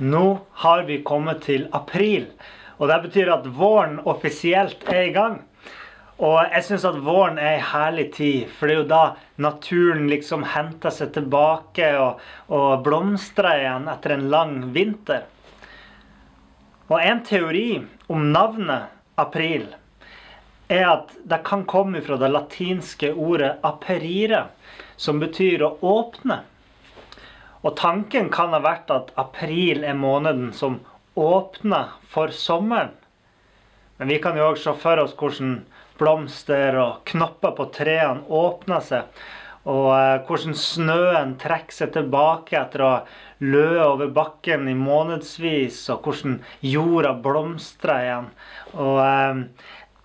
Nå har vi kommet til april, og det betyr at våren offisielt er i gang. Og jeg syns at våren er ei herlig tid, for det er jo da naturen liksom henter seg tilbake og, og blomstrer igjen etter en lang vinter. Og en teori om navnet april er at det kan komme fra det latinske ordet aperire, som betyr å åpne. Og tanken kan ha vært at april er måneden som åpner for sommeren. Men vi kan jo òg se for oss hvordan blomster og knopper på trærne åpner seg. Og eh, hvordan snøen trekker seg tilbake etter å ha løpt over bakken i månedsvis. Og hvordan jorda blomstrer igjen. Og eh,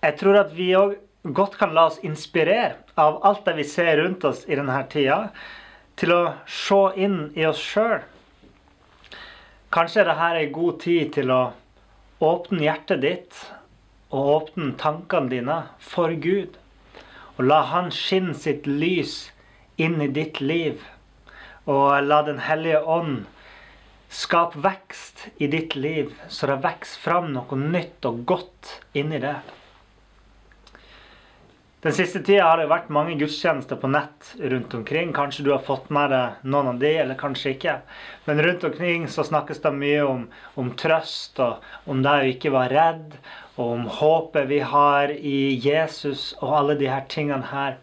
jeg tror at vi òg godt kan la oss inspirere av alt det vi ser rundt oss i denne tida til å se inn i oss sjøl. Kanskje er dette ei god tid til å åpne hjertet ditt og åpne tankene dine for Gud. Og la Han skinne sitt lys inn i ditt liv. Og la Den hellige ånd skape vekst i ditt liv, så det vokser fram noe nytt og godt inni det. Den siste tida har det vært mange gudstjenester på nett rundt omkring. Kanskje du har fått med deg noen av de, eller kanskje ikke. Men rundt omkring så snakkes det mye om, om trøst, og om det å ikke være redd, og om håpet vi har i Jesus, og alle de her tingene her.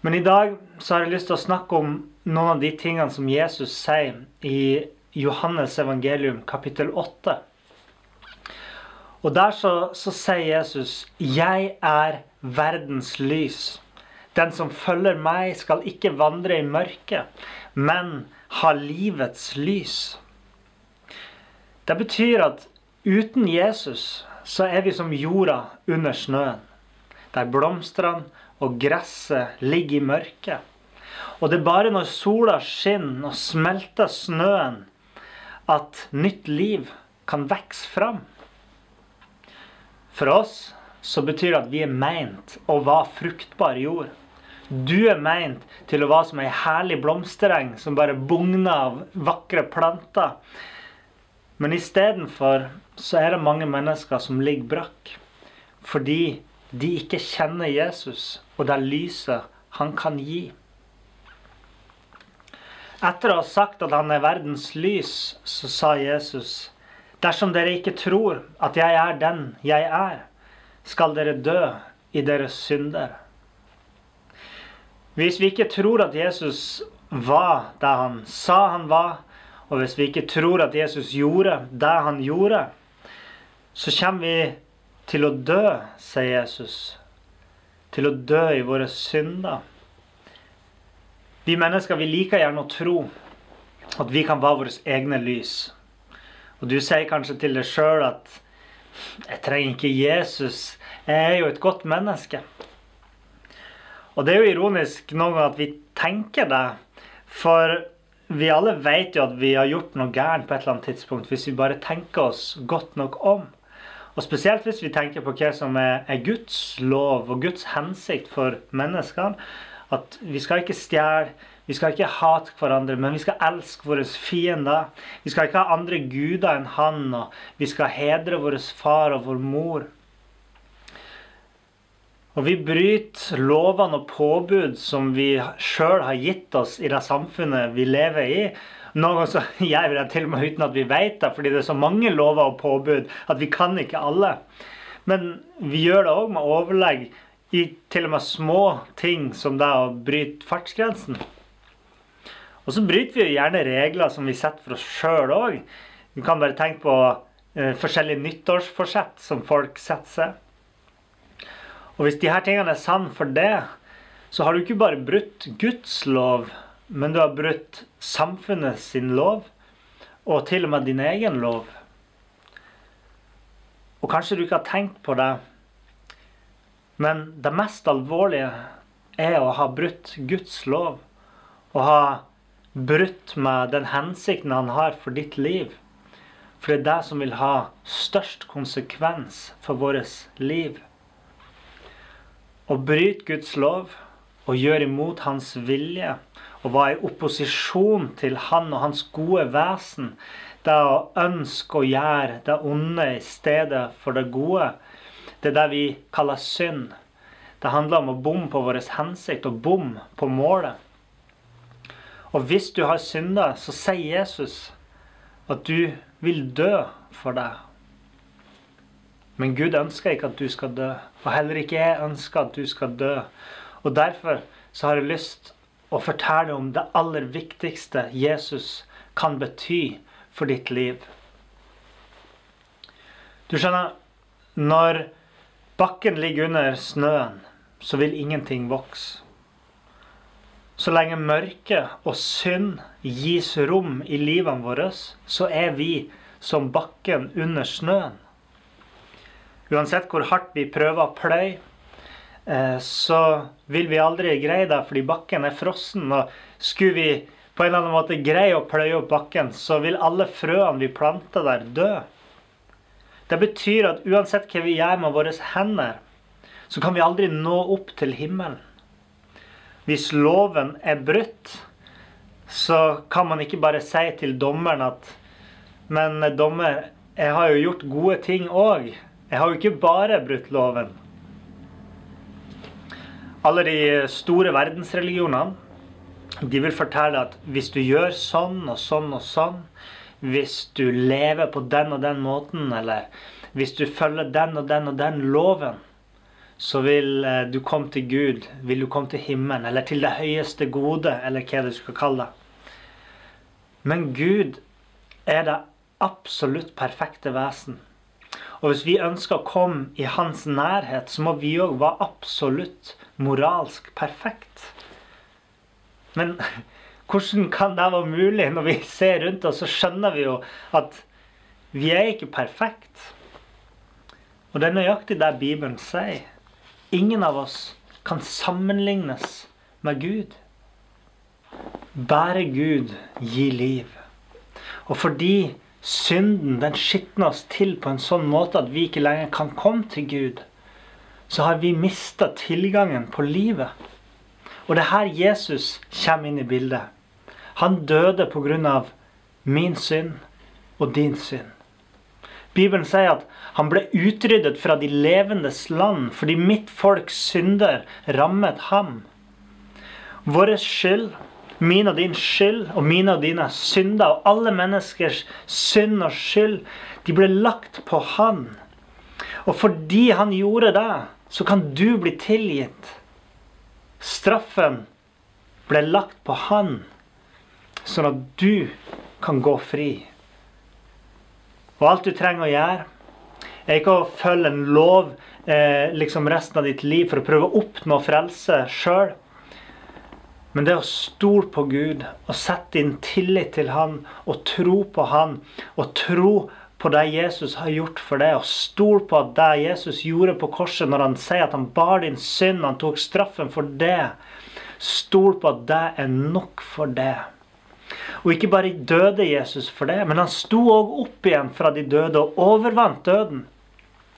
Men i dag så har jeg lyst til å snakke om noen av de tingene som Jesus sier i Johannes evangelium kapittel 8. Og der så, så sier Jesus 'Jeg er verdens lys'. Den som følger meg, skal ikke vandre i mørket, men ha livets lys. Det betyr at uten Jesus så er vi som jorda under snøen. Der blomstene og gresset ligger i mørket. Og det er bare når sola skinner og smelter snøen, at nytt liv kan vokse fram. For oss så betyr det at vi er meint å være fruktbar jord. Du er meint til å være som ei herlig blomstereng som bare bugner av vakre planter. Men istedenfor så er det mange mennesker som ligger brakk. Fordi de ikke kjenner Jesus og det lyset han kan gi. Etter å ha sagt at han er verdens lys, så sa Jesus Dersom dere ikke tror at jeg er den jeg er, skal dere dø i deres synder. Hvis vi ikke tror at Jesus var det han sa han var, og hvis vi ikke tror at Jesus gjorde det han gjorde, så kommer vi til å dø, sier Jesus. Til å dø i våre synder. Vi mennesker vi liker gjerne å tro at vi kan være våre egne lys. Og du sier kanskje til deg sjøl at 'jeg trenger ikke Jesus', jeg er jo et godt menneske. Og det er jo ironisk noen ganger at vi tenker det, for vi alle vet jo at vi har gjort noe gærent på et eller annet tidspunkt hvis vi bare tenker oss godt nok om. Og spesielt hvis vi tenker på hva som er, Guds lov og Guds hensikt for menneskene. At vi skal ikke stjele, vi skal ikke hate hverandre, men vi skal elske våre fiender. Vi skal ikke ha andre guder enn Han, og vi skal hedre vår far og vår mor. Og vi bryter lovene og påbud som vi sjøl har gitt oss i det samfunnet vi lever i. Ganger så gjør vi det til og med uten at vi vet det, fordi det er så mange lover og påbud at vi kan ikke alle. Men vi gjør det òg med overlegg i til og med små ting som det å bryte fartsgrensen. Og så bryter vi jo gjerne regler som vi setter for oss sjøl òg. Vi kan bare tenke på eh, forskjellige nyttårsforsett som folk setter seg. Og hvis de her tingene er sann for det, så har du ikke bare brutt Guds lov, men du har brutt samfunnet sin lov, og til og med din egen lov. Og kanskje du ikke har tenkt på det, men det mest alvorlige er å ha brutt Guds lov. Å ha brutt med den hensikten han har for ditt liv. For det er det som vil ha størst konsekvens for vårt liv. Å bryte Guds lov og gjøre imot hans vilje og være i opposisjon til han og hans gode vesen, det å ønske å gjøre det onde i stedet for det gode, det er det vi kaller synd. Det handler om å bomme på vår hensikt og bomme på målet. Og hvis du har synda, så sier Jesus at du vil dø for det. Men Gud ønsker ikke at du skal dø, og heller ikke jeg ønsker at du skal dø. Og derfor så har jeg lyst å fortelle om det aller viktigste Jesus kan bety for ditt liv. Du skjønner, når bakken ligger under snøen, så vil ingenting vokse. Så lenge mørke og synd gis rom i livene våre, så er vi som bakken under snøen. Uansett hvor hardt vi prøver å pløye, eh, så vil vi aldri greie det fordi bakken er frossen. Og skulle vi på en eller annen måte greie å pløye opp bakken, så vil alle frøene vi planter der, dø. Det betyr at uansett hva vi gjør med våre hender, så kan vi aldri nå opp til himmelen. Hvis loven er brutt, så kan man ikke bare si til dommeren at Men dommer, jeg har jo gjort gode ting òg. Jeg har jo ikke bare brutt loven. Alle de store verdensreligionene de vil fortelle at hvis du gjør sånn og sånn og sånn, hvis du lever på den og den måten, eller hvis du følger den og den og den loven, så vil eh, du komme til Gud, vil du komme til himmelen, eller til det høyeste gode, eller hva du skal kalle det. Men Gud er det absolutt perfekte vesen. Og hvis vi ønsker å komme i hans nærhet, så må vi òg være absolutt moralsk perfekt. Men hvordan kan det være mulig? Når vi ser rundt oss, så skjønner vi jo at vi er ikke perfekt. Og det er nøyaktig det Bibelen sier. Ingen av oss kan sammenlignes med Gud. Bare Gud gir liv. Og fordi synden den skitner oss til på en sånn måte at vi ikke lenger kan komme til Gud, så har vi mista tilgangen på livet. Og det er her Jesus kommer inn i bildet. Han døde pga. min synd og din synd. Bibelen sier at han ble utryddet fra de levendes land fordi mitt folks synder rammet ham. Vår skyld, min og din skyld og mine og dine synder og alle menneskers synd og skyld, de ble lagt på han. Og fordi han gjorde det, så kan du bli tilgitt. Straffen ble lagt på han, sånn at du kan gå fri. Og alt du trenger å gjøre, er ikke å følge en lov eh, liksom resten av ditt liv for å prøve å oppnå frelse sjøl. Men det å stole på Gud og sette inn tillit til Han og tro på Han og tro på det Jesus har gjort for deg, og stole på at det Jesus gjorde på korset når han sier at han bar din synd, han tok straffen for det, stol på at det er nok for det. Og ikke bare døde Jesus for det, men han sto òg opp igjen fra de døde og overvant døden.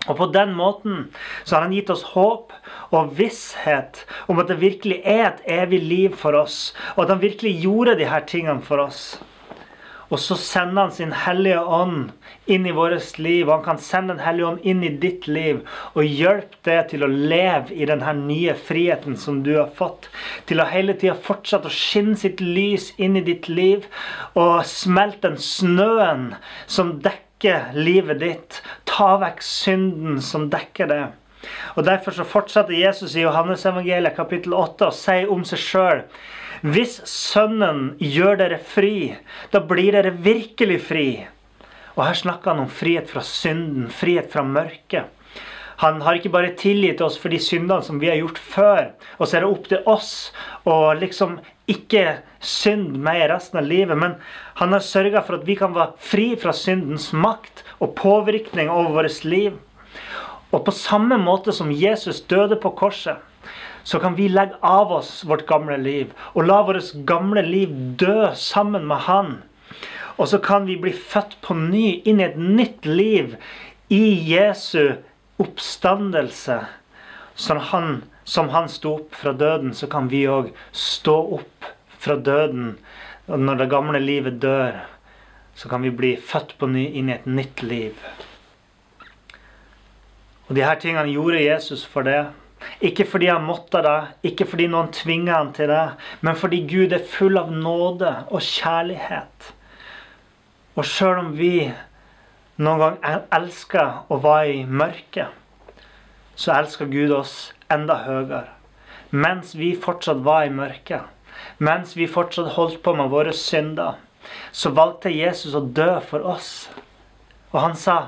Og på den måten så har han gitt oss håp og visshet om at det virkelig er et evig liv for oss, og at han virkelig gjorde de her tingene for oss. Og så sender han sin Hellige Ånd inn i vårt liv. Og han kan sende Den hellige ånd inn i ditt liv og hjelpe deg til å leve i denne nye friheten som du har fått. Til å hele tida fortsette å skinne sitt lys inn i ditt liv og smelte den snøen som dekker livet ditt. Ta vekk synden som dekker det. Og Derfor så fortsetter Jesus i Johannesevangeliet kapittel 8 og sier om seg sjøl hvis Sønnen gjør dere fri, da blir dere virkelig fri. Og her snakker han om frihet fra synden, frihet fra mørket. Han har ikke bare tilgitt oss for de syndene som vi har gjort før, og så er det opp til oss å liksom ikke synde mer resten av livet, men han har sørga for at vi kan være fri fra syndens makt og påvirkning over vårt liv. Og på samme måte som Jesus døde på korset, så kan vi legge av oss vårt gamle liv og la vårt gamle liv dø sammen med Han. Og så kan vi bli født på ny inn i et nytt liv i Jesu oppstandelse. Som han, som han sto opp fra døden, så kan vi òg stå opp fra døden. Og når det gamle livet dør, så kan vi bli født på ny inn i et nytt liv. Og de her tingene gjorde Jesus for det. Ikke fordi han måtte det, ikke fordi noen tvinger han til det, men fordi Gud er full av nåde og kjærlighet. Og sjøl om vi noen gang elsker å være i mørket, så elsker Gud oss enda høyere. Mens vi fortsatt var i mørket, mens vi fortsatt holdt på med våre synder, så valgte Jesus å dø for oss. Og han sa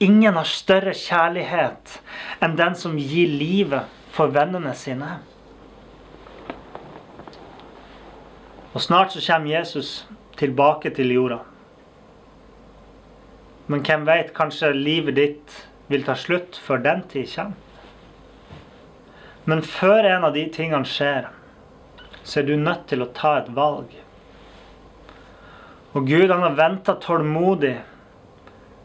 Ingen har større kjærlighet enn den som gir livet for vennene sine. Og snart så kommer Jesus tilbake til jorda. Men hvem vet, kanskje livet ditt vil ta slutt før den tid kommer. Men før en av de tingene skjer, så er du nødt til å ta et valg. Og Gud han har venta tålmodig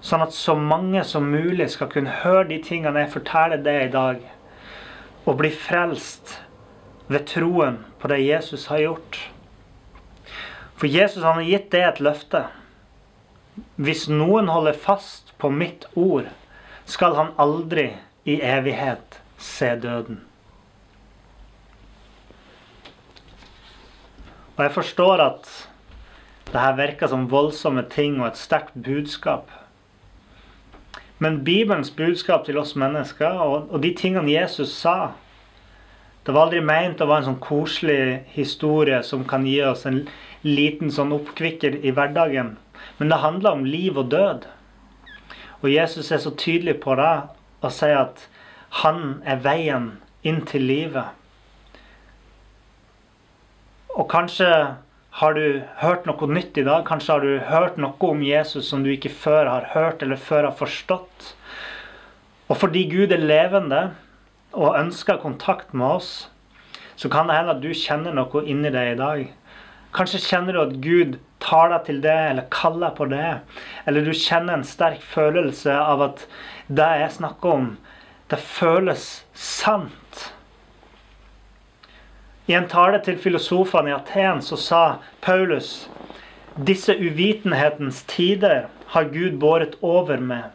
Sånn at så mange som mulig skal kunne høre de tingene jeg forteller deg i dag, og bli frelst ved troen på det Jesus har gjort. For Jesus han har gitt deg et løfte. Hvis noen holder fast på mitt ord, skal han aldri i evighet se døden. Og jeg forstår at det her virker som voldsomme ting og et sterkt budskap. Men Bibelens budskap til oss mennesker og, og de tingene Jesus sa Det var aldri meint å være en sånn koselig historie som kan gi oss en liten sånn oppkvikker i hverdagen. Men det handler om liv og død. Og Jesus er så tydelig på det og sier at han er veien inn til livet. Og kanskje har du hørt noe nytt i dag? Kanskje har du hørt noe om Jesus som du ikke før har hørt eller før har forstått? Og fordi Gud er levende og ønsker kontakt med oss, så kan det hende at du kjenner noe inni deg i dag. Kanskje kjenner du at Gud tar deg til det, eller kaller på det. Eller du kjenner en sterk følelse av at det jeg snakker om, det føles sant. I en tale til filosofene i Aten så sa Paulus disse uvitenhetens tider har Gud båret over med,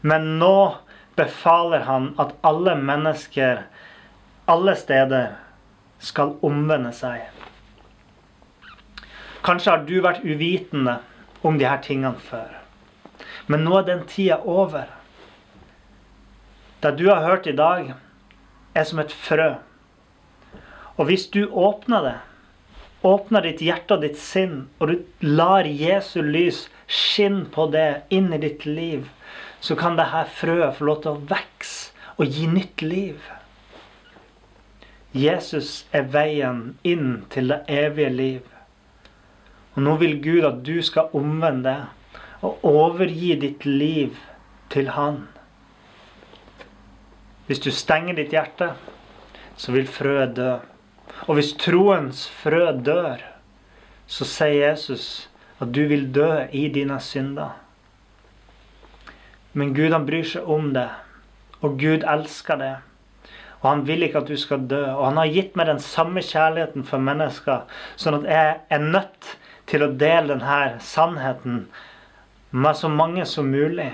men nå befaler han at alle mennesker alle steder skal omvende seg. Kanskje har du vært uvitende om de her tingene før. Men nå er den tida over. Det du har hørt i dag, er som et frø og hvis du åpner det, åpner ditt hjerte og ditt sinn, og du lar Jesu lys skinne på det inn i ditt liv, så kan dette frøet få lov til å vokse og gi nytt liv. Jesus er veien inn til det evige liv. Og nå vil Gud at du skal omvende deg og overgi ditt liv til Han. Hvis du stenger ditt hjerte, så vil frøet dø. Og hvis troens frø dør, så sier Jesus at du vil dø i dine synder. Men Gud han bryr seg om det, og Gud elsker det. Og han vil ikke at du skal dø. Og han har gitt meg den samme kjærligheten for mennesker, sånn at jeg er nødt til å dele denne sannheten med så mange som mulig.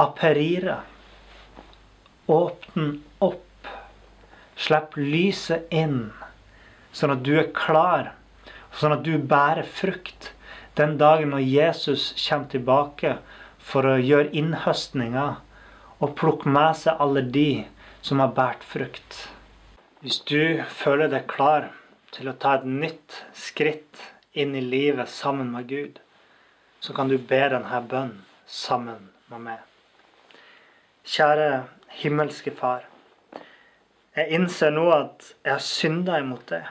Aperire. Åpne opp Slipp lyset inn, sånn at du er klar, sånn at du bærer frukt den dagen når Jesus kommer tilbake for å gjøre innhøstninger og plukke med seg alle de som har båret frukt. Hvis du føler deg klar til å ta et nytt skritt inn i livet sammen med Gud, så kan du be denne bønnen sammen med meg. Kjære himmelske Far. Jeg innser nå at jeg har synda imot det.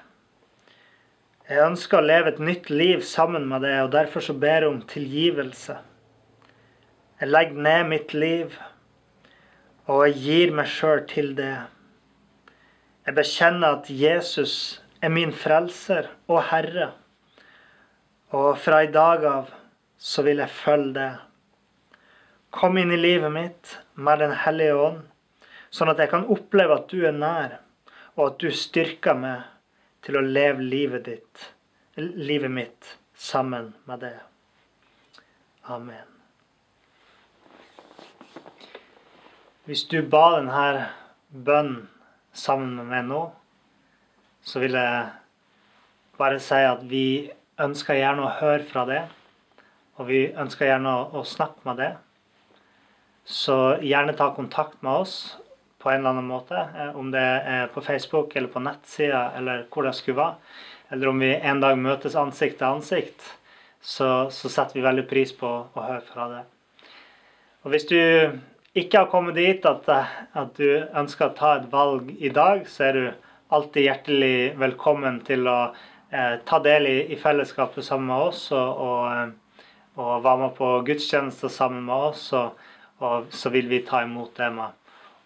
Jeg ønsker å leve et nytt liv sammen med det, og derfor så ber jeg om tilgivelse. Jeg legger ned mitt liv, og jeg gir meg sjøl til det. Jeg bekjenner at Jesus er min frelser og Herre. Og fra i dag av så vil jeg følge det. Kom inn i livet mitt med Den hellige ånd, sånn at jeg kan oppleve at du er nær, og at du styrker meg til å leve livet ditt, livet mitt, sammen med det. Amen. Hvis du ba denne bønnen sammen med meg nå, så vil jeg bare si at vi ønsker gjerne å høre fra det. Og vi ønsker gjerne å, snakke med det. Så gjerne ta kontakt med oss på en eller annen måte. Eh, om det er på Facebook eller på nettsida eller hvor det skulle være. Eller om vi en dag møtes ansikt til ansikt, så, så setter vi veldig pris på å høre fra deg. Og hvis du ikke har kommet dit at, at, du ønsker å ta et valg i dag, så er du alltid hjertelig velkommen til å eh, ta del i, i, fellesskapet sammen med oss og, og, eh, og være med på gudstjenester sammen med oss. og og så vil vi ta imot det